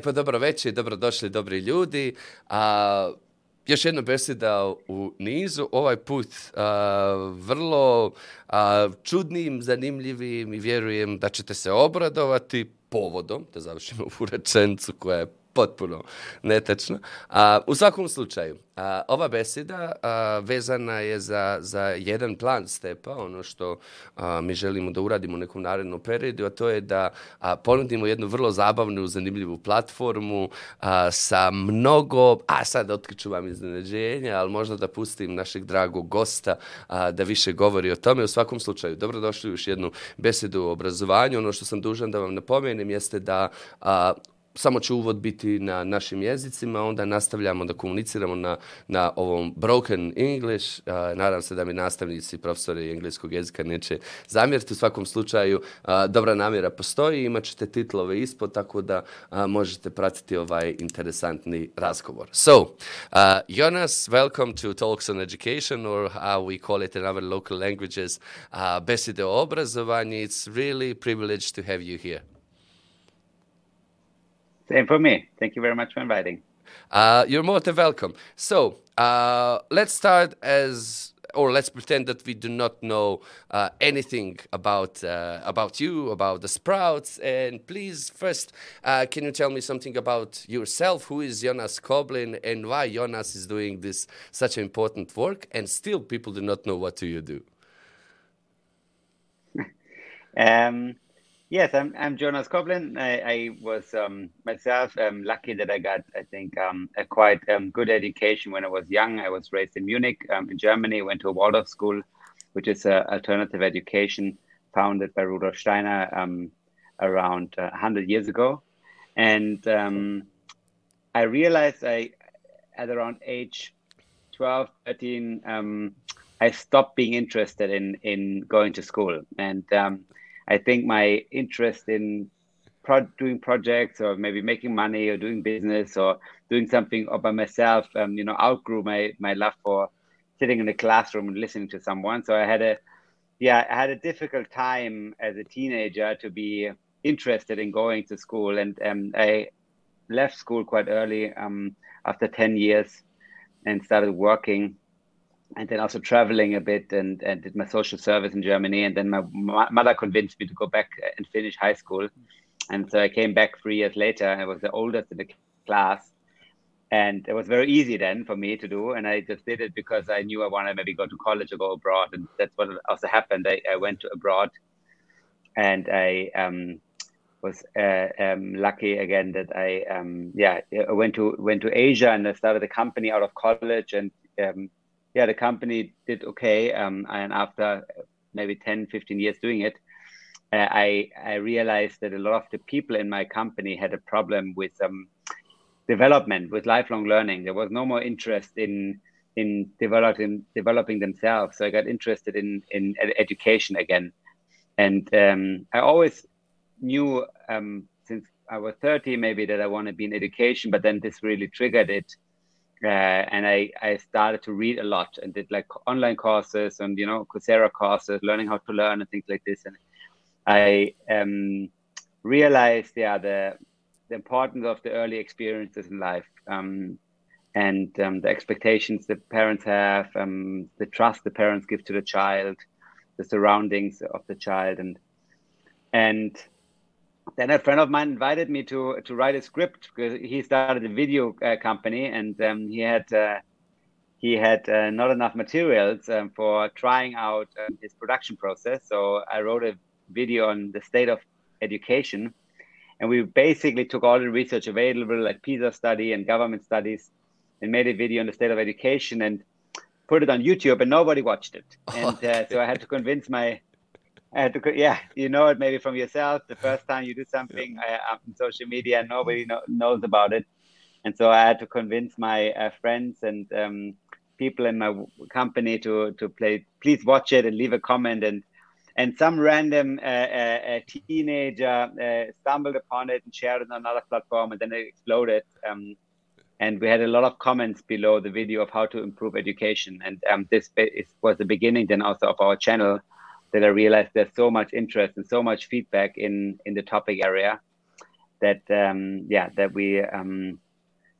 E pa dobro večer, dobrodošli dobri ljudi. A, još jedna beseda u nizu, ovaj put a, vrlo a, čudnim, zanimljivim i vjerujem da ćete se obradovati povodom, da završimo u rečencu koja je potpuno netačno. A, u svakom slučaju, a, ova beseda a, vezana je za, za jedan plan stepa, ono što a, mi želimo da uradimo u nekom narednom periodu, a to je da a, ponudimo jednu vrlo zabavnu, zanimljivu platformu a, sa mnogo, a sad otkriću vam iznenađenja, ali možda da pustim našeg dragog gosta a, da više govori o tome. U svakom slučaju, dobrodošli u još jednu besedu o obrazovanju. Ono što sam dužan da vam napomenem jeste da a, samo će uvod biti na našim jezicima, onda nastavljamo da komuniciramo na, na ovom broken English. A, nadam se da mi nastavnici, profesori engleskog jezika neće zamjeriti. U svakom slučaju, a, dobra namjera postoji, imat ćete titlove ispod, tako da a, možete pratiti ovaj interesantni razgovor. So, uh, Jonas, welcome to Talks on Education, or how we call it in our local languages, uh, beside o obrazovanju. It's really privileged to have you here. Same for me. Thank you very much for inviting. Uh, you're more than welcome. So uh, let's start as, or let's pretend that we do not know uh, anything about uh, about you, about the Sprouts. And please, first, uh, can you tell me something about yourself? Who is Jonas Koblin, and why Jonas is doing this such important work? And still, people do not know what do you do. um, Yes, I'm, I'm Jonas Koblin. I, I was um, myself um, lucky that I got, I think, um, a quite um, good education when I was young. I was raised in Munich, um, in Germany, went to a Waldorf school, which is an alternative education founded by Rudolf Steiner um, around uh, 100 years ago. And I realized I, at around age 12, 13, I stopped being interested in, in going to school. And I think my interest in pro- doing projects or maybe making money or doing business or doing something all by myself, um, you know, outgrew my my love for sitting in a classroom and listening to someone. So I had a yeah, I had a difficult time as a teenager to be interested in going to school, and um, I left school quite early um, after ten years and started working and then also traveling a bit and, and did my social service in Germany. And then my, mother convinced me to go back and finish high school. And so I came back three years later. I was the oldest in the class. And it was very easy then for me to do. And I just did it because I knew I wanted maybe go to college or go abroad. And that's what also happened. I, I went to abroad and I um, was uh, um, lucky again that I, um, yeah, I went to, went to Asia and I started a company out of college and um, yeah, the company did okay. Um, and after maybe 10, 15 years doing it, uh, I, I realized that a lot of the people in my company had a problem with um, development, with lifelong learning. There was no more interest in in developing developing themselves. So I got interested in in education again, and um, I always knew um, since I was 30 maybe that I want to be in education, but then this really triggered it uh, and I, I started to read a lot and did like online courses and you know Coursera courses, learning how to learn and things like this. And I um, realized, yeah, the the importance of the early experiences in life um, and um, the expectations the parents have, um, the trust the parents give to the child, the surroundings of the child, and and then a friend of mine invited me to to write a script because he started a video uh, company and um, he had uh, he had uh, not enough materials um, for trying out um, his production process. So I wrote a video on the state of education, and we basically took all the research available, like PISA study and government studies, and made a video on the state of education and put it on YouTube, and nobody watched it. And uh, so I had to convince my uh, to, yeah, you know it maybe from yourself. The first time you do something yeah. uh, on social media, nobody know, knows about it, and so I had to convince my uh, friends and um, people in my company to to play. Please watch it and leave a comment. And and some random uh, uh, teenager uh, stumbled upon it and shared it on another platform, and then it exploded. Um, and we had a lot of comments below the video of how to improve education. And um, this is, was the beginning then also of our channel that I realized there's so much interest and so much feedback in in the topic area. that um, yeah that we um,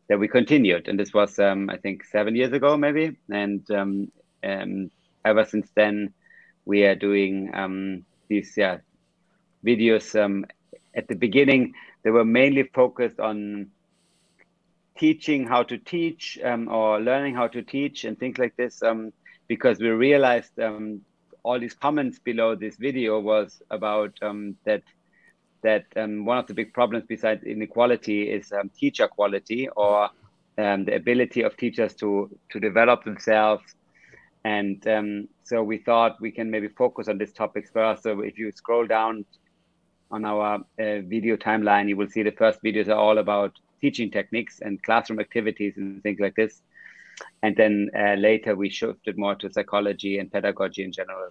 that we continued, and this was um, I think seven years ago maybe, and um, um, ever since then we are doing um, these yeah videos. At the beginning, they were mainly focused on teaching how to teach or learning how to teach and things like this because we realized um, all these comments below this video was about um, that that um, one of the big problems besides inequality is um, teacher quality or the ability of teachers to to develop themselves and so we thought we can maybe focus on this topics first so if you scroll down on our uh, video timeline you will see the first videos are all about teaching techniques and classroom activities and things like this. And then uh, later we shifted more to psychology and pedagogy in general.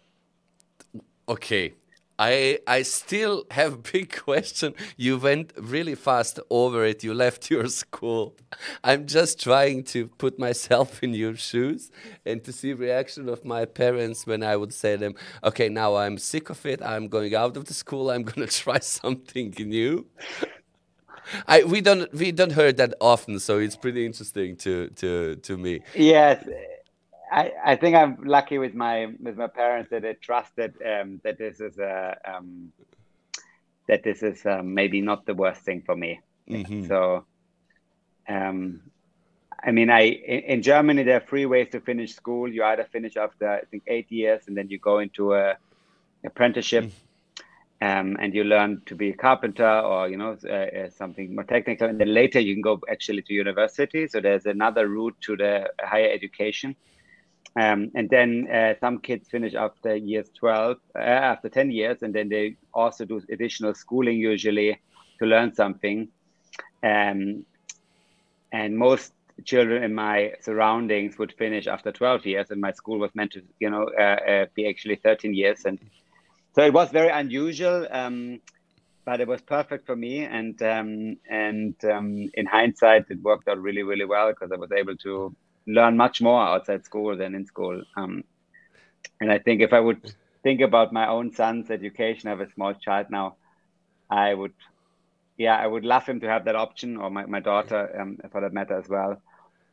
Okay. I I still have a big question. You went really fast over it. You left your school. I'm just trying to put myself in your shoes and to see reaction of my parents when I would say them, "Okay, now I'm sick of it. I'm going out of the school. I'm going to try something new." I we don't we don't hear that often, so it's pretty interesting to to to me. Yes, I I think I'm lucky with my with my parents that they trusted um, that this is a um, that this is um, maybe not the worst thing for me. Mm-hmm. So, um, I mean, I in, in, Germany there are three ways to finish school. You either finish after I think eight years, and then you go into a apprenticeship. Mm-hmm um, and you learn to be a carpenter or you know uh, uh, something more technical and then later you can go actually to university. So there's another route to the higher education. Um, and then uh, some kids finish after years 12 uh, after 10 years and then they also do additional schooling usually to learn something. Um, and most children in my surroundings would finish after 12 years and my school was meant to you know uh, uh, be actually 13 years and so it was very unusual, um, but it was perfect for me. And um, and um, in hindsight, it worked out really, really well because I was able to learn much more outside school than in school. Um, and I think if I would think about my own son's education, I have a small child now, I would, yeah, I would love him to have that option, or my, my daughter, um, for that matter, as well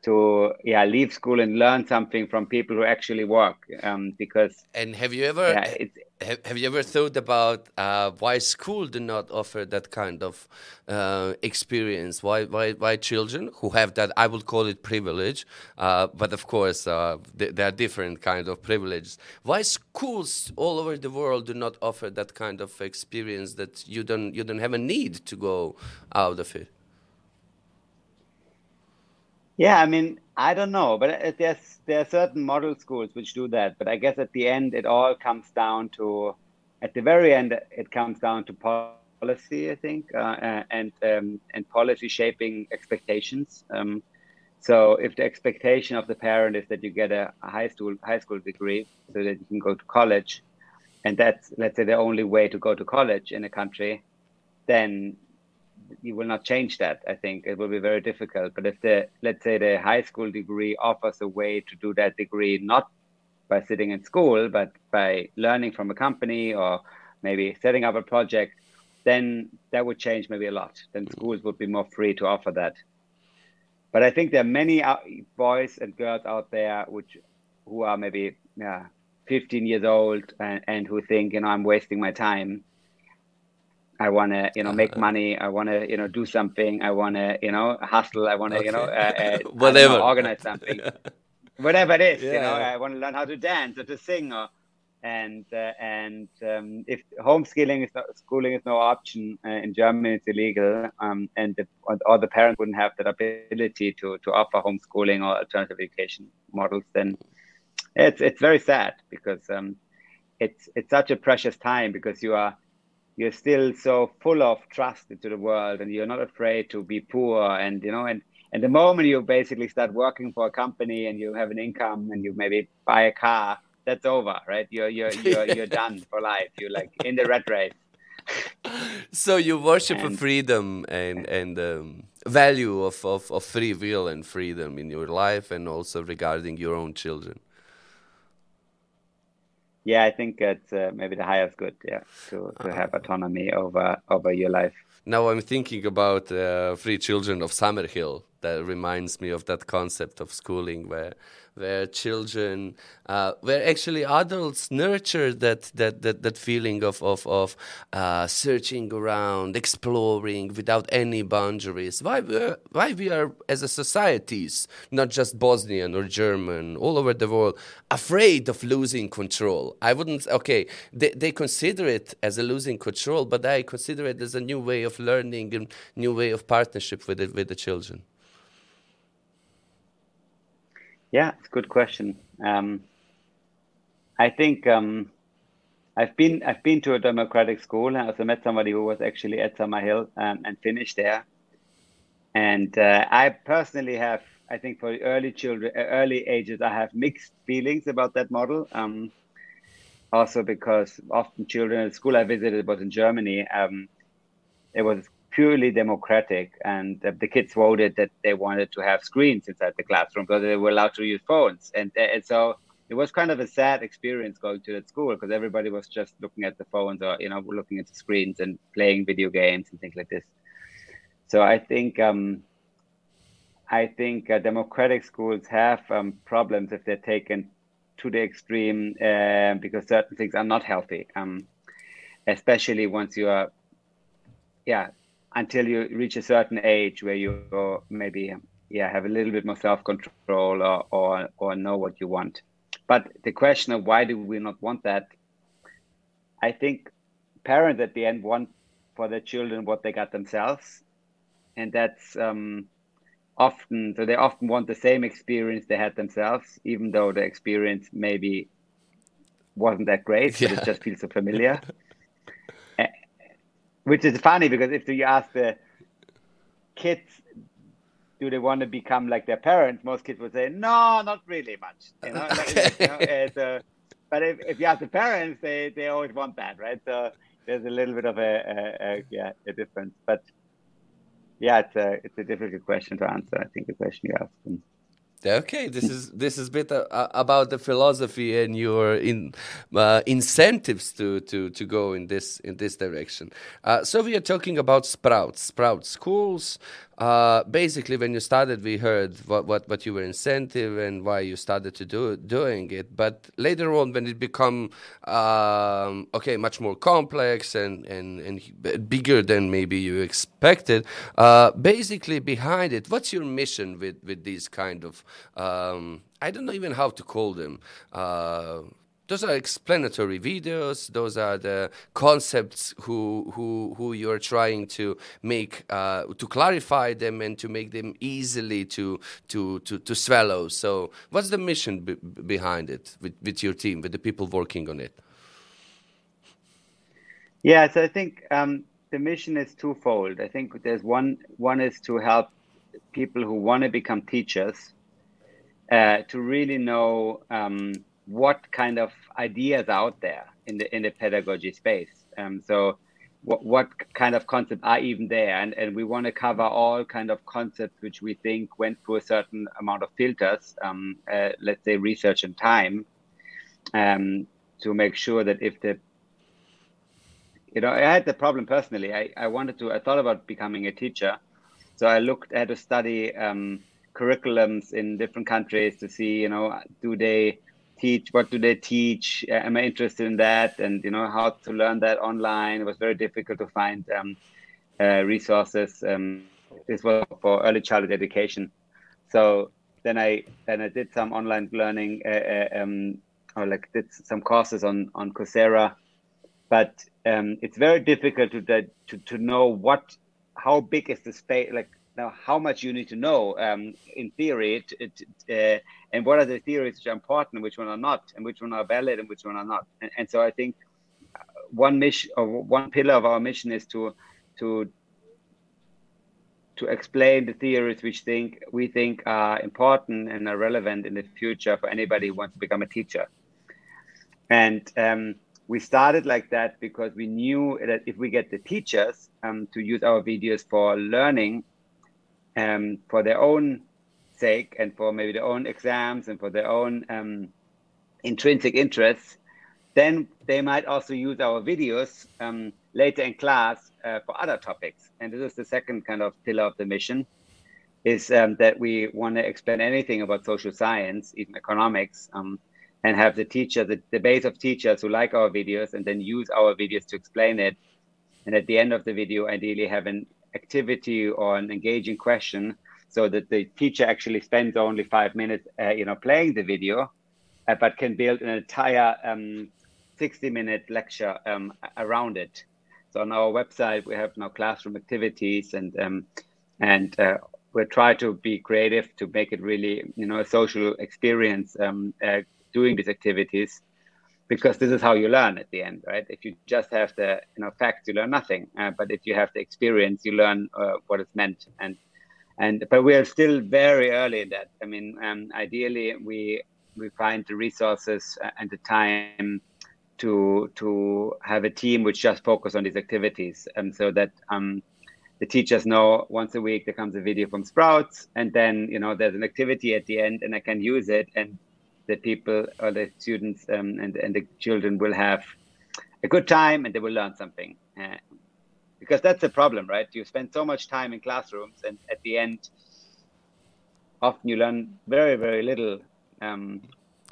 to yeah leave school and learn something from people who actually work um, because and have you ever yeah, have, have you ever thought about uh, why school do not offer that kind of uh, experience? Why, why why children who have that i would call it privilege uh, but of course uh, th there are different kind of privileges. Why schools all over the world do not offer that kind of experience that you don't you don't have a need to go out of it yeah, I mean, I don't know, but uh, there's there are certain model schools which do that. But I guess at the end, it all comes down to, at the very end, it comes down to policy, I think, uh, uh, and um, and policy shaping expectations. Um, so if the expectation of the parent is that you get a, a high school high school degree so that you can go to college, and that's let's say the only way to go to college in a country, then you will not change that. I think it will be very difficult. But if the let's say the high school degree offers a way to do that degree not by sitting in school, but by learning from a company or maybe setting up a project, then that would change maybe a lot. Then mm. schools would be more free to offer that. But I think there are many uh, boys and girls out there which who are maybe yeah, 15 years old and, and who think, you know, I'm wasting my time I want to, you know, make uh-huh. money. I want to, you know, do something. I want to, you know, hustle. I want to, okay. you know, uh, uh, whatever, know, organize something, whatever it is. Yeah. You know, I want to learn how to dance or to sing, or and uh, and um, if homeschooling is not, schooling is no option uh, in Germany, it's illegal, um, and the, or the parents wouldn't have that ability to to offer homeschooling or alternative education models, then it's it's very sad because um, it's it's such a precious time because you are you're still so full of trust into the world and you're not afraid to be poor and you know and and the moment you basically start working for a company and you have an income and you maybe buy a car that's over right? You're you're you're, you're done for life. You're like in the red race. So you worship and, freedom and and um, value of, of, of free will and freedom in your life and also regarding your own children yeah, I think it's uh, maybe the highest good. Yeah, to to have uh-huh. autonomy over over your life. Now I'm thinking about uh, Three Children of Summerhill. That reminds me of that concept of schooling where where children, uh, where actually adults nurture that that that, that feeling of of of uh, searching around, exploring without any boundaries. Why we are, why we are as a societies, not just Bosnian or German, all over the world, afraid of losing control. I wouldn't. Okay, they they consider it as a losing control, but I consider it as a new way of learning and new way of partnership with the, with the children. Yeah, it's a good question. Um, I think um, I've been I've been to a democratic school I also met somebody who was actually at Summerhill um, and finished there. And uh, I personally have, I think, for early children, uh, early ages, I have mixed feelings about that model. Um, also because often children at school I visited was in Germany. Um, it was purely democratic, and the, kids voted that they wanted to have screens inside the classroom because they were allowed to use phones, and, and so it was kind of a sad experience going to that school because everybody was just looking at the phones or you know looking at the screens and playing video games and things like this. So I think um, I think uh, democratic schools have um, problems if they're taken to the extreme uh, because certain things are not healthy. Um, especially once you are, yeah, until you reach a certain age where you maybe yeah have a little bit more self control or, or or know what you want. But the question of why do we not want that? I think parents at the end want for their children what they got themselves, and that's um, often so they often want the same experience they had themselves, even though the experience maybe wasn't that great, yeah. but it just feels so familiar. which is funny because if you ask the kids do they want to become like their parents most kids would say no not really much you know, okay. you know uh, but if, if you ask the parents they, they always want that right? So there's a little bit of a, a, a yeah a difference. But yeah it's a it's a difficult question to answer i think the question you asked Okay, this is this is bit uh, about the philosophy and your in, uh, incentives to, to, to go in this in this direction. Uh, so we are talking about sprouts, sprout schools, uh, basically, when you started, we heard what, what, what you were incentive and why you started to do doing it. But later on, when it become um, okay, much more complex and, and, and bigger than maybe you expected, uh, basically behind it, what's your mission with, with these kind of um, I don't know even how to call them. Uh, those are explanatory videos. Those are the concepts who who who you're trying to make uh, to clarify them and to make them easily to to to, to swallow. So what's the mission behind it with, with your team with the people working on it? Yeah so i think um, the mission is twofold. I think there's one one is to help people who want to become teachers uh, to really know um, what kind of ideas out there in the in the pedagogy space. Um, so what, what kind of concepts are even there? And, and we want to cover all kind of concepts which we think went through a certain amount of filters um, uh, let's say research and time um, to make sure that if the you know i had the problem personally. I, I wanted to i thought about becoming a teacher. So i looked at a study um, curriculums in different countries to see you know do they teach what do they teach? Am i interested in that? And you know how to learn that online? It was very difficult to find um, uh, resources um, this was for early childhood education. So then i then i did some online learning uh, uh, um, or like did some courses on on coursera. But um, it's very difficult to, to to know what how big is the space like now how much you need to know um, in theory uh, and what are the theories which are important which one are not and which one are valid and which one are not. And, and so i think uh, one mission or one pillar of our mission is to to to explain the theories which think we think are important and are relevant in the future for anybody who wants to become a teacher. And um, we started like that because we knew that if we get the teachers um, to use our videos for learning um, for their own sake and for maybe their own exams and for their own um, intrinsic interests, then they might also use our videos um, later in class uh, for other topics. And this is the second kind of pillar of the mission, is um, that we want to explain anything about social science, even economics, um, and have the teacher, the, the base of teachers who like our videos and then use our videos to explain it. And at the end of the video, ideally have an activity or an engaging question so that the teacher actually spends only five minutes, uh, you know, playing the video, uh, but can build an entire um, 60 minute lecture um, around it. So on our website, we have now classroom activities and um, and uh, we try to be creative to make it really, you know, a social experience um, uh, doing these activities because this is how you learn at the end, right? If you just have the, you know, facts, you learn nothing. Uh, but if you have the experience, you learn uh, what it's meant. And and but we are still very early in that. I mean, um, ideally, we we find the resources and the time to to have a team which just focus on these activities, and so that um, the teachers know once a week there comes a video from Sprouts, and then you know there's an activity at the end, and I can use it, and the people or the students um, and and the children will have a good time, and they will learn something. Uh, because that's the problem, right? You spend so much time in classrooms, and at the end, often you learn very very little. Um,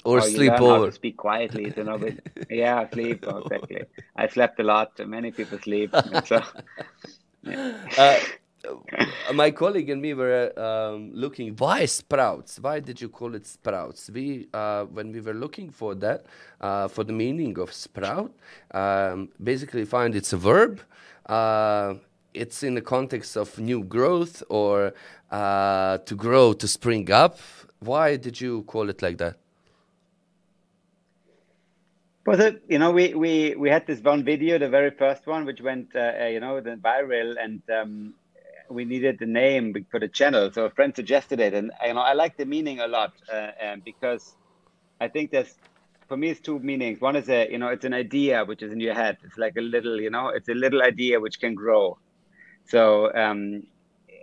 or sleep over. speak quietly, you know. But yeah, sleep exactly. I slept a lot. Many people sleep. So, yeah. uh, my colleague and me were um, looking why sprouts? Why did you call it sprouts? We uh, when we were looking for that uh, for the meaning of sprout um, basically find it's a verb uh, it's in the context of new growth or uh, to grow to spring up. Why did you call it like that? It you know we we we had this one video the very first one which went uh, uh, you know the viral and um, we needed the name for the channel so a friend suggested it and you know i like the meaning a lot uh, um, because i think there's for me it's two meanings one is a you know it's an idea which is in your head it's like a little you know it's a little idea which can grow so um,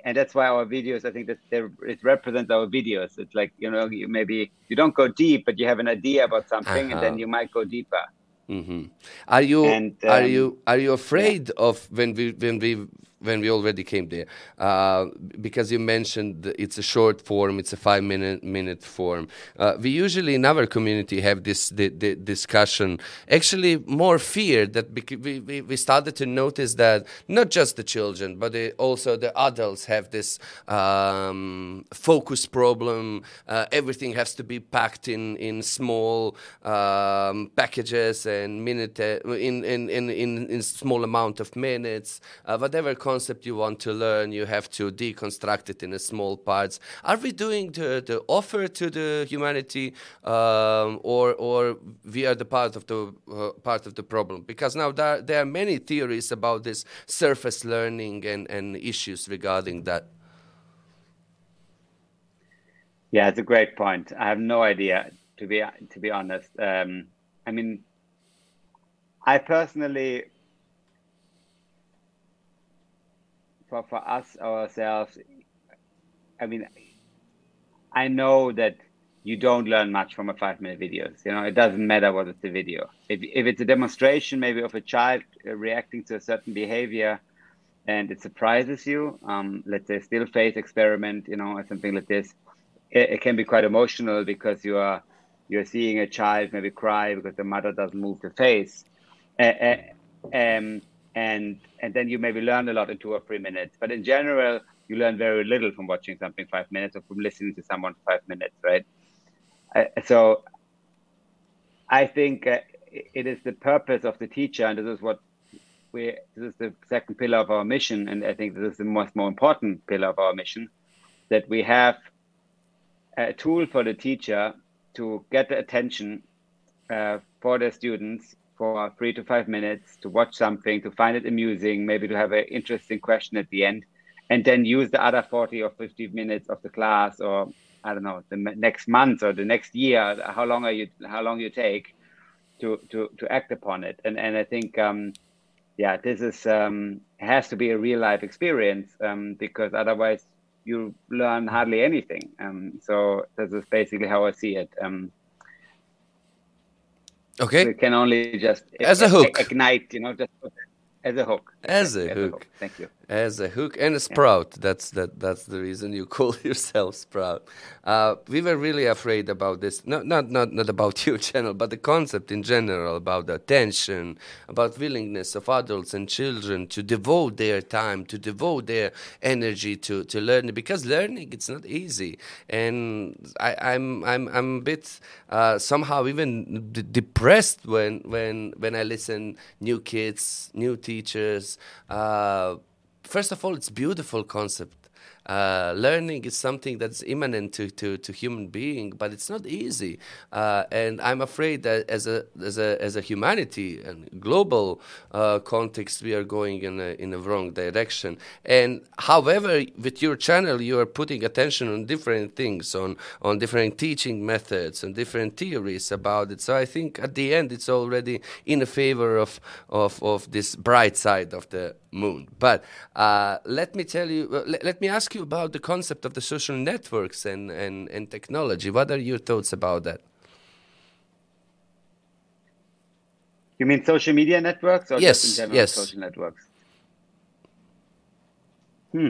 and that's why our videos i think that it represents our videos it's like you know you maybe you don't go deep but you have an idea about something uh-huh. and then uh-huh. you might go deeper mm-hmm. are you and, um, are you are you afraid yeah. of when we when we when we already came there. Uh, because you mentioned it's a short form it's a five minute minute form. Uh, we usually in our community have this the, the discussion. Actually more fear that we, we, we started to notice that not just the children but also the adults have this um, focus problem. Uh, everything has to be packed in in small um, packages and minute uh, in, in, in, in, in small amount of minutes uh, whatever concept you want to learn, you have to deconstruct it in small parts. Are we doing the, the offer to the humanity, um, or or we are the part of the uh, part of the problem? Because now there, there are many theories about this surface learning and, and issues regarding that. Yeah, it's a great point. I have no idea to be to be honest. Um, I mean, I personally for, for us ourselves, I mean, I know that you don't learn much from a five minute video. You know, it doesn't matter what is the video. If, if it's a demonstration, maybe of a child reacting to a certain behavior and it surprises you, um, let's say still face experiment, you know, or something like this, it, it, can be quite emotional because you are you're seeing a child maybe cry because the mother doesn't move the face. Uh, uh, um, and and then you maybe learn a lot in two or three minutes. But in general, you learn very little from watching something five minutes or from listening to someone five minutes, right? Uh, so I think uh, it is the purpose of the teacher, and this is what we this is the second pillar of our mission, and I think this is the most more important pillar of our mission, that we have a tool for the teacher to get the attention uh, for the students for three to five minutes to watch something, to find it amusing, maybe to have an interesting question at the end, and then use the other 40 or 50 minutes of the class or I don't know, the next month or the next year, how long are you, how long you take to, to, to act upon it. And, and I think, um, yeah, this is, um, has to be a real life experience um, because otherwise you learn hardly anything. Um, so this is basically how I see it. Um, Okay. We can only just as a hook ignite, you know, just as a hook. As a, as hook. a hook. Thank you. As a hook and a sprout. That's that. That's the reason you call yourself Sprout. Uh, we were really afraid about this. Not not not not about your channel, but the concept in general about the attention, about willingness of adults and children to devote their time, to devote their energy to to learning. Because learning it's not easy, and I, am I'm, I'm I'm a bit uh, somehow even d- depressed when when when I listen new kids, new teachers. Uh, first of all, it's beautiful concept uh, learning is something that's immanent to, to, to human being, but it's not easy. Uh, and I'm afraid that as a, as a, as a humanity and global uh, context, we are going in a, in a wrong direction. And however, with your channel, you are putting attention on different things, on, on different teaching methods and different theories about it. So I think at the end, it's already in favor of, of, of this bright side of the moon. But uh, let me tell you, uh, let, let, me ask you about the concept of the social networks and, and, and technology. What are your thoughts about that? You mean social media networks or yes, just in general yes. social networks? Hmm.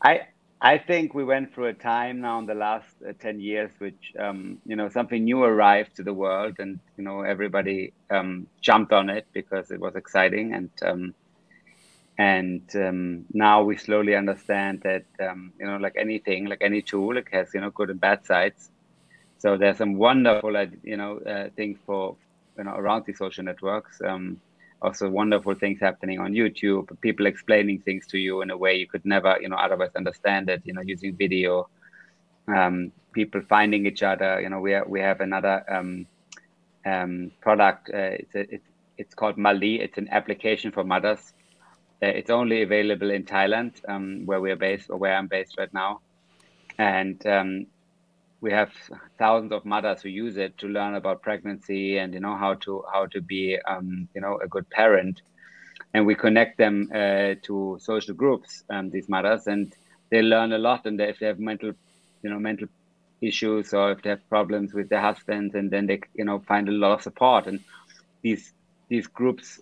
I I think we went through a time now in the last uh, 10 years, which, um, you know, something new arrived to the world and, you know, everybody um, jumped on it because it was exciting. And, um, and um, now we slowly understand that, um, you know, like anything, like any tool, it has, you know, good and bad sides. So there's some wonderful, uh, you know, uh, things for, you know, around the social networks. Um, also wonderful things happening on YouTube, people explaining things to you in a way you could never, you know, otherwise understand it, you know, using video, um, people finding each other. You know, we, are, we have another um, um, product. Uh, it's, a, it's, it's called Mali. It's an application for mothers. Uh, it's only available in Thailand, um, where we're based or where I'm based right now. And um, we have thousands of mothers who use it to learn about pregnancy and you know how to how to be um, you know a good parent. And we connect them uh, to social groups um, these mothers and they learn a lot. And if they have mental you know mental issues or if they have problems with their husbands and then they you know find a lot of support. And these these groups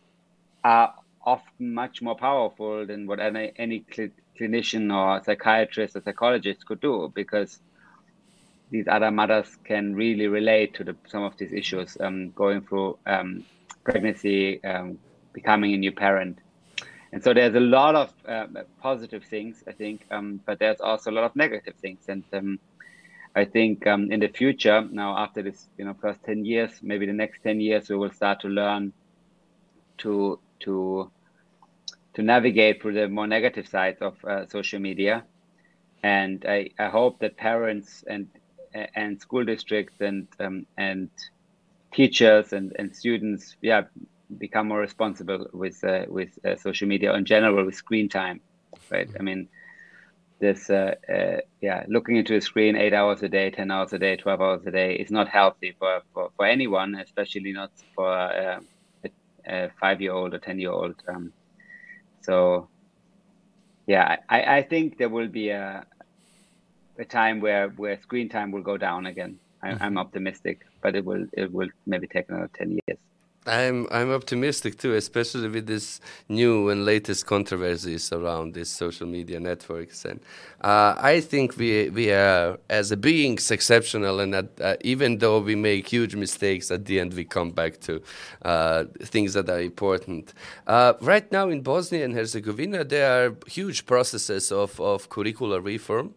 are often much more powerful than what any, any cl- clinician or psychiatrist or psychologist could do because these other mothers can really relate to the, some of these issues um, going through um, pregnancy, um, becoming a new parent. And so there's a lot of uh, positive things, I think, um, but there's also a lot of negative things. And um, I think um, in the future, now after this, you know, first 10 years, maybe the next 10 years, we will start to learn to to to navigate through the more negative sides of uh, social media. And I, I hope that parents and and school districts and um, and teachers and, and students yeah become more responsible with uh, with uh, social media in general with screen time right i mean this uh, uh, yeah looking into a screen eight hours a day ten hours a day 12 hours a day is not healthy for for, for anyone especially not for uh, a, a five year old or ten year old um, so yeah I, I think there will be a, a time where where screen time will go down again. I, am mm-hmm. optimistic, but it will it will maybe take another ten years. I'm I'm optimistic too, especially with this new and latest controversies around these social media networks, and uh, I think we we are as a beings exceptional, and that, uh, even though we make huge mistakes, at the end we come back to uh, things that are important. Uh, right now in Bosnia and Herzegovina, there are huge processes of of curricular reform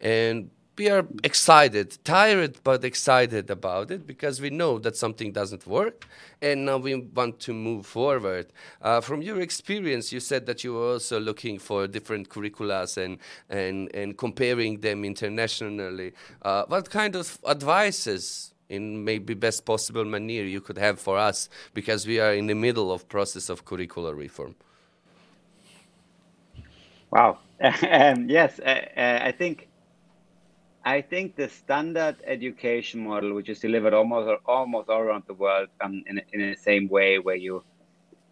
and we are excited, tired but excited about it because we know that something doesn't work, and now we want to move forward. Uh, from your experience, you said that you were also looking for different curricula and and and comparing them internationally. Uh, what kind of advices? in maybe best possible manner you could have for us because we are in the middle of process of curricular reform wow um, yes uh, uh, i think I think the standard education model, which is delivered almost almost all around the world um, in, in the same way, where you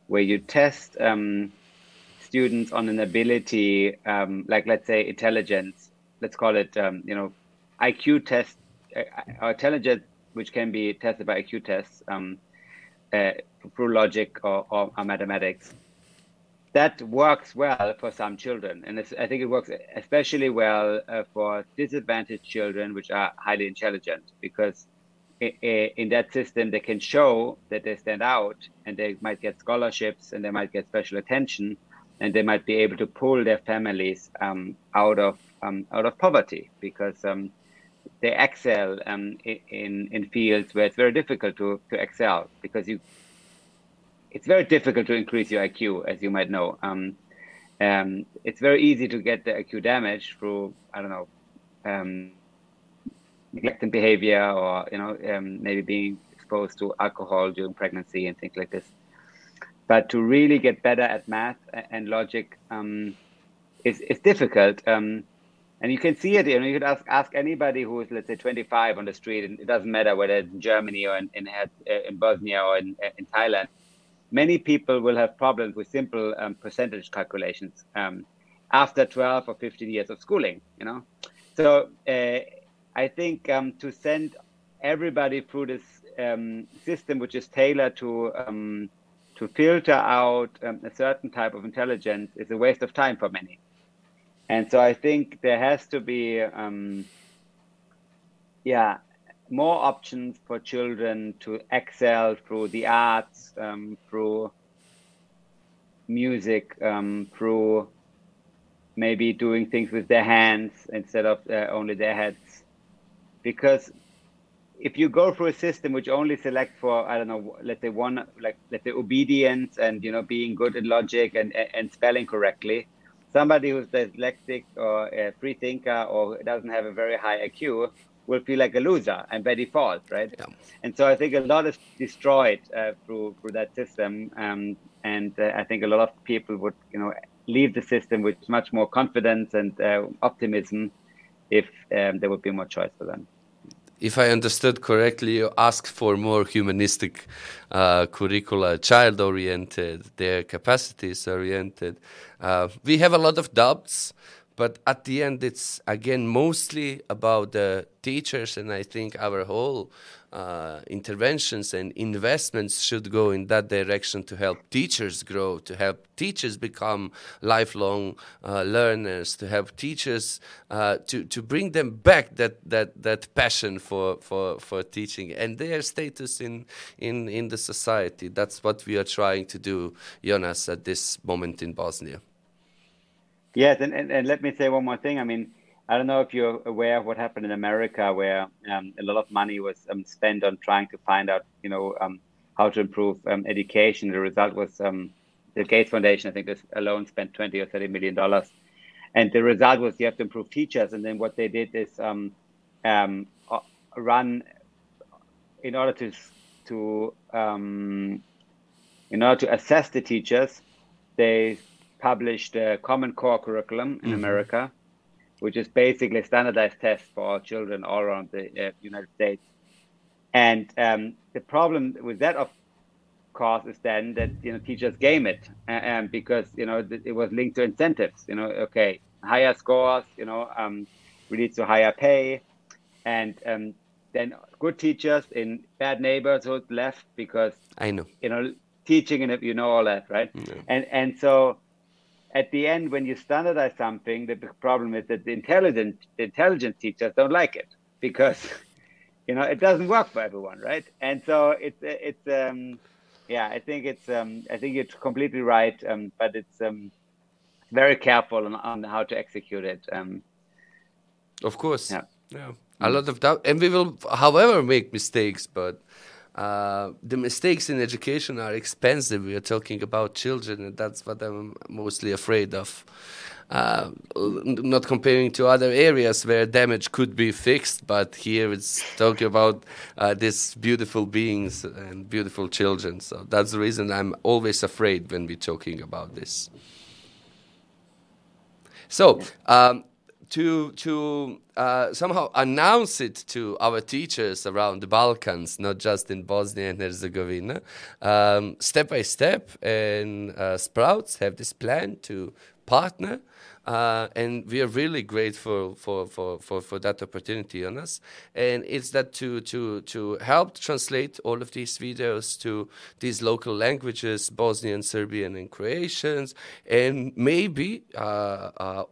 where you test um, students on an ability, um, like let's say intelligence, let's call it, um, you know, IQ test our intelligence, which can be tested by IQ tests um, uh, through logic or, or, or, mathematics, that works well for some children, and I think it works especially well uh, for disadvantaged children, which are highly intelligent, because in that system they can show that they stand out, and they might get scholarships, and they might get special attention, and they might be able to pull their families um, out of um, out of poverty because um, they excel um, in in fields where it's very difficult to to excel because you it's very difficult to increase your IQ as you might know. Um, um, it's very easy to get the IQ damage through I don't know um, neglecting behavior or you know maybe being exposed to alcohol during pregnancy and things like this. But to really get better at math and logic um, is, is difficult. Um, and you can see it. You know, you could ask ask anybody who is, let's say, 25 on the street, and it doesn't matter whether it's in Germany or in in, in Bosnia or in, in Thailand. Many people will have problems with simple um, percentage calculations um, after 12 or 15 years of schooling. You know, so uh, I think um, to send everybody through this um, system, which is tailored to um, to filter out um, a certain type of intelligence, is a waste of time for many. And so I think there has to be, yeah, more options for children to excel through the arts, um, through music, um, through maybe doing things with their hands instead of uh, only their heads. Because if you go through a system which only select for I don't know, let's say one like let's say obedience and you know being good at logic and and spelling correctly, somebody who's dyslexic or a free thinker or doesn't have a very high IQ will feel like a loser and by default, right? Yeah. And so I think a lot is destroyed uh, through through that system, um, and uh, I think a lot of people would you know leave the system with much more confidence and uh, optimism if um, there would be more choice for them if I understood correctly, you ask for more humanistic uh, curricula, child oriented, their capacities oriented. Uh, we have a lot of doubts but at the end it's again mostly about the teachers and i think our whole uh, interventions and investments should go in that direction to help teachers grow to help teachers become lifelong uh, learners to help teachers uh, to, to bring them back that, that, that passion for, for, for teaching and their status in, in, in the society. That's what we are trying to do jonas at this moment in bosnia Yes, and, and, and let me say one more thing. I mean, I don't know if you're aware of what happened in America, where um, a lot of money was um, spent on trying to find out, you know, um, how to improve um, education. The result was um, the Gates Foundation. I think this alone spent twenty or thirty million dollars, and the result was you have to improve teachers. And then what they did is um, run in order to to in order to assess the teachers, they published a Common Core curriculum in mm-hmm. America, which is basically a standardized test for all children all around the uh, United States. And um, the problem with that, of course, is then that you know teachers game it, uh, because you know it was linked to incentives. You know, okay, higher scores, you know, um, leads to higher pay, and um, then good teachers in bad neighborhoods left because I know you know teaching and you know all that, right? Yeah. And and so at the end, when you standardize something, the problem is that the intelligent, the intelligent teachers don't like it because, you know, it doesn't work for everyone, right? And so it's it's um, yeah, I think it's um, I think you're completely right, um, but it's um, very careful on, on how to execute it. Um, of course, yeah, yeah, a lot of doubt, and we will, however, make mistakes, but uh, the mistakes in education are expensive. We are talking about children, and that's what I'm mostly afraid of. Uh, not comparing to other areas where damage could be fixed, but here it's talking about uh, these beautiful beings and beautiful children. So that's the reason I'm always afraid when we're talking about this. So, um, to to uh, somehow announce it to our teachers around the Balkans, not just in Bosnia and Herzegovina, um, step by step. And uh, Sprouts have this plan to partner uh, and we are really grateful for, for, for, for that opportunity on us. And it's that to, to, to help translate all of these videos to these local languages, Bosnian, Serbian, and Croatians, and maybe uh, uh,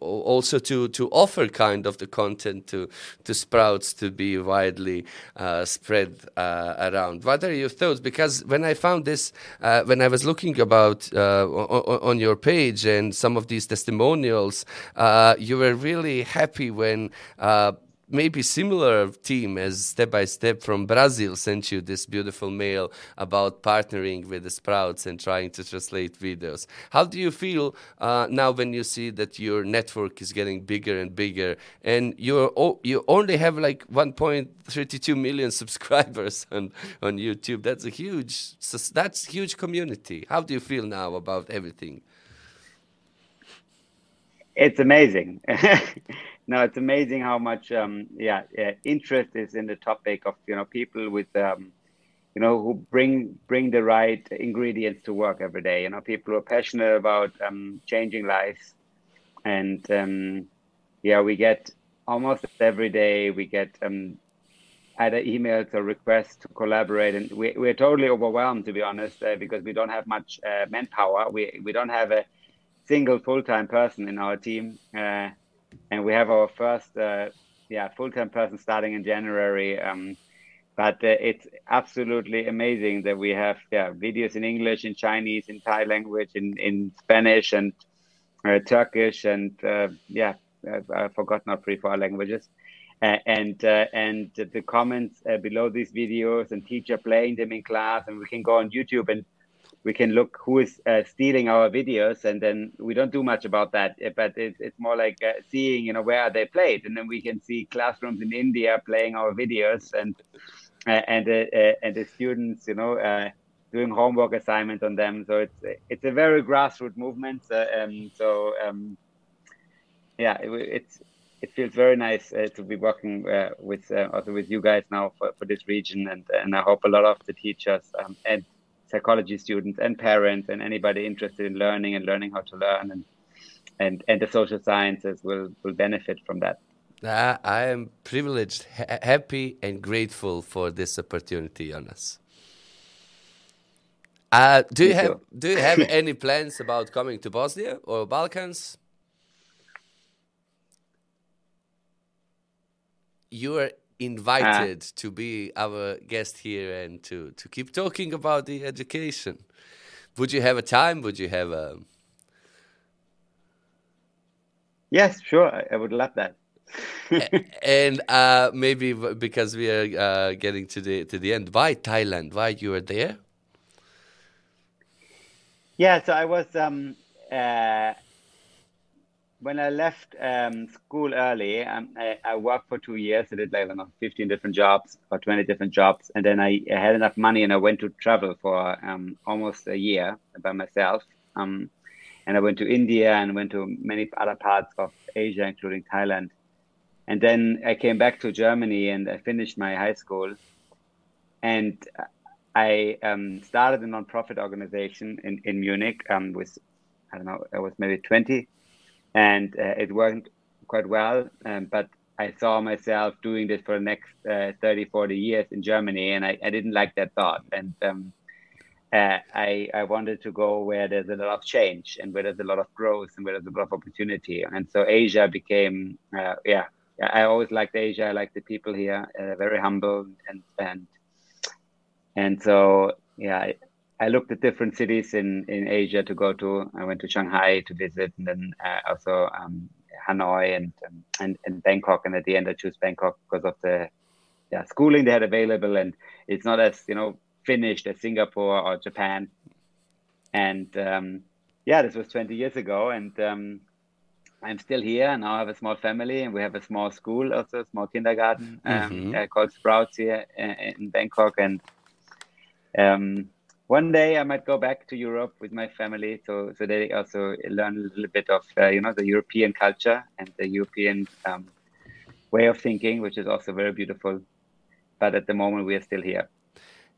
also to, to offer kind of the content to, to Sprouts to be widely uh, spread uh, around. What are your thoughts? Because when I found this, uh, when I was looking about on, on, your page and some of these testimonials, you were really happy when maybe similar team as Step by Step from Brazil sent you this beautiful mail about partnering with the Sprouts and trying to translate videos. How do you feel uh, now when you see that your network is getting bigger and bigger and you you only have like 1.32 million subscribers on, on YouTube? That's a huge that's huge community. How do you feel now about everything? It's amazing. no, it's amazing how much um, yeah, yeah, interest is in the topic of you know people with um, you know who bring bring the right ingredients to work every day. You know, people who are passionate about um, changing lives, and um, yeah, we get almost every day we get um, either emails or requests to collaborate, and we we're totally overwhelmed to be honest uh, because we don't have much uh, manpower. We we don't have a single full time person in our team. Uh, and we have our first uh, yeah full-time person starting in January. Um, but uh, it's absolutely amazing that we have yeah videos in English, in Chinese, in Thai language, in in Spanish and uh, Turkish, and uh, yeah, I forgot not three four languages. and uh, and the comments below these videos and teacher playing them in class, and we can go on YouTube and we can look who is uh, stealing our videos and then we don't do much about that. Eh, but it's, it's more like uh, seeing you know where are they played and then we can see classrooms in india playing our videos and uh, and uh, uh, and the students you know uh, doing homework assignments on them. So it's it's a very grassroots movement um, so um, yeah it, it's it feels very nice to be working with also with you guys now for, for this region and and I hope a lot of the teachers um, and psychology students and parents and anybody interested in learning and learning how to learn and and, and the social sciences will, will benefit from that. Uh, I am privileged, ha happy, and grateful for this opportunity, Jonas. Uh, do you have do you have any plans about coming to Bosnia or Balkans? You are invited uh, to be our guest here and to, to keep talking about the education. Would you have a time? Would you have a. Yes, sure. I, I would love that. and uh, maybe because we are uh, getting to the to the end, why Thailand? Why you are there? Yeah, so I was um, uh, when I left um, school early, um, I, I, worked for two years. I did like I know, 15 different jobs or 20 different jobs. And then I, I had enough money and I went to travel for um, almost a year by myself. Um, and I went to India and went to many other parts of Asia, including Thailand. And then I came back to Germany and I finished my high school. And I um, started a nonprofit organization in, in Munich um, with, I don't know, I was maybe 20 and uh, it worked quite well. Um, but I saw myself doing this for the next uh, 30, 40 years in Germany, and I, I didn't like that thought. And um, uh, I, I wanted to go where there's a lot of change and where there's a lot of growth and where there's a lot of opportunity. And so Asia became, uh, yeah, I always liked Asia. I like the people here, uh, very humble and and and so yeah, I looked at different cities in, in Asia to go to. I went to Shanghai to visit, and then uh, also um, Hanoi and, um, and and Bangkok. And at the end, I chose Bangkok because of the yeah schooling they had available, and it's not as you know finished as Singapore or Japan. And um, yeah, this was 20 years ago, and um, I'm still here. Now I have a small family, and we have a small school, also a small kindergarten um, mm-hmm. uh, called Sprouts here in, uh, in Bangkok, and um, one day I might go back to Europe with my family, so so they also learn a little bit of uh, you know the European culture and the European um, way of thinking, which is also very beautiful. But at the moment, we are still here.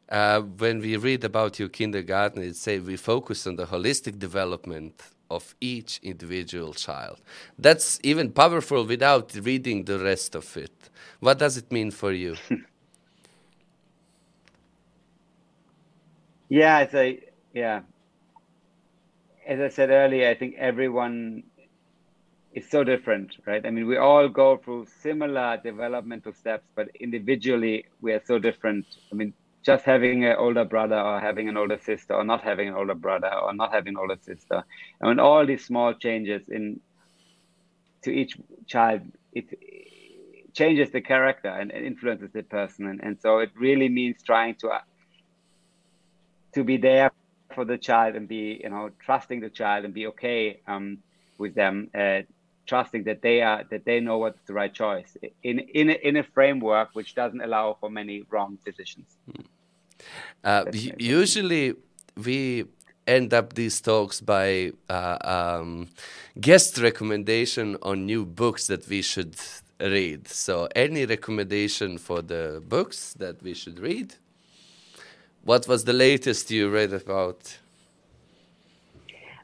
Uh, when we read about your kindergarten, it says we focus on the holistic development of each individual child. That's even powerful without reading the rest of it. What does it mean for you? yeah, it's a yeah. As I said earlier, I think everyone is so different, right? I mean, we all go through similar developmental steps, but individually we are so different. I mean, just having an older brother or having an older sister or not having an older brother or not having an older sister, I mean, all these small changes in to each child, it, changes the character and, and influences the person, and, and so it really means trying to to be there for the child and be, you know, trusting the child and be okay um, with them. Uh, trusting that they are that they know what's the right choice in in a, in a framework which doesn't allow for many wrong decisions. Uh, usually, we end up these talks by uh, um, guest recommendation on new books that we should read. So, any recommendation for the books that we should read? What was the latest you read about?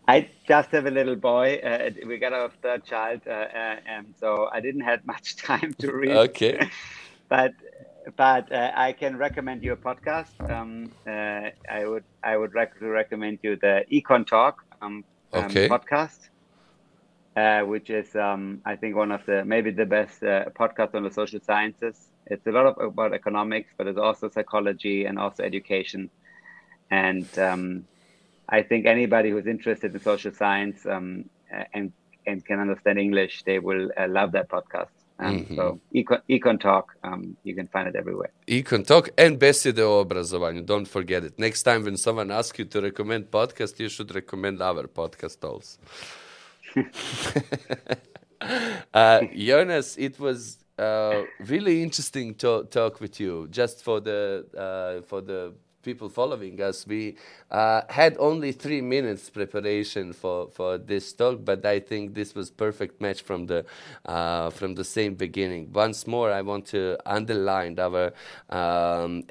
I just have a little boy. Uh, we got our third child, uh, uh, and so I didn't have much time to read. Okay. but but uh, I can recommend you a podcast. Um, uh, I would I would rec- recommend you the Econ Talk um, um podcast, uh, which is um, I think one of the maybe the best podcast on the social sciences. It's a lot of, about economics, but it's also psychology and also education, and um, I think anybody who's interested in social science um, and and can understand English, they will uh, love that podcast. Um, mm-hmm. So Econ, Econ Talk, um, you can find it everywhere. Econ Talk and besede o obrazovanju. Don't forget it. Next time when someone asks you to recommend podcast, you should recommend our podcast also. uh, Jonas, it was uh, really interesting to talk with you. Just for the uh, for the people following us, we uh, had only three minutes preparation for, for this talk, but I think this was perfect match from the from the same beginning. Once more, I want to underline our. Um,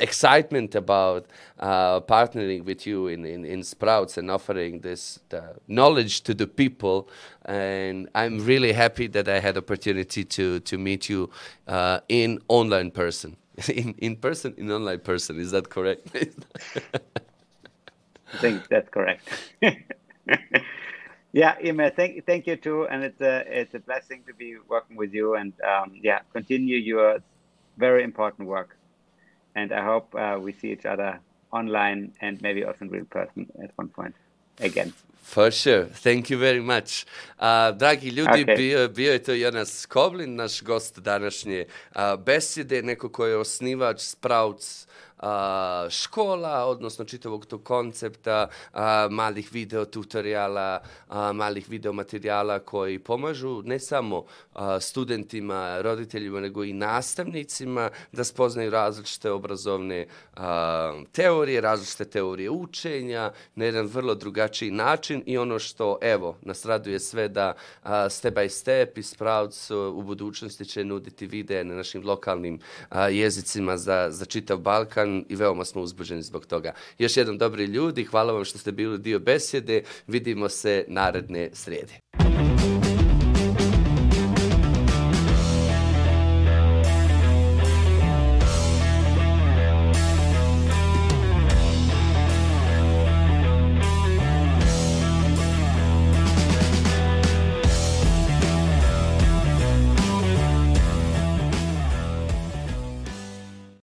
excitement about uh, partnering with you in, in, in, Sprouts and offering this knowledge to the people. And I'm really happy that I had opportunity to, to meet you uh, in online person. in in person, in online person. Is that correct? I think that's correct. yeah, Ime, thank thank you too, and it's a it's a blessing to be working with you, and um, yeah, continue your very important work, and I hope uh, we see each other online and maybe also in real person at one point again. For sure. Thank you very much. Uh, dragi ljudi, okay. bio, bio je to Jonas Kovlin, naš gost današnje uh, besede, neko ko je osnivač Sprouts a, škola, odnosno čitavog tog koncepta a, malih video tutoriala, a, malih video materijala koji pomažu ne samo a, studentima, roditeljima, nego i nastavnicima da spoznaju različite obrazovne a, teorije, različite teorije učenja na jedan vrlo drugačiji način i ono što, evo, nas raduje sve da a, step by step i Sprouts uh, u budućnosti će nuditi videe na našim lokalnim a, jezicima za, za čitav Balkan i veoma smo uzbuđeni zbog toga. Još jednom dobri ljudi, hvala vam što ste bili dio besjede, vidimo se naredne srijede.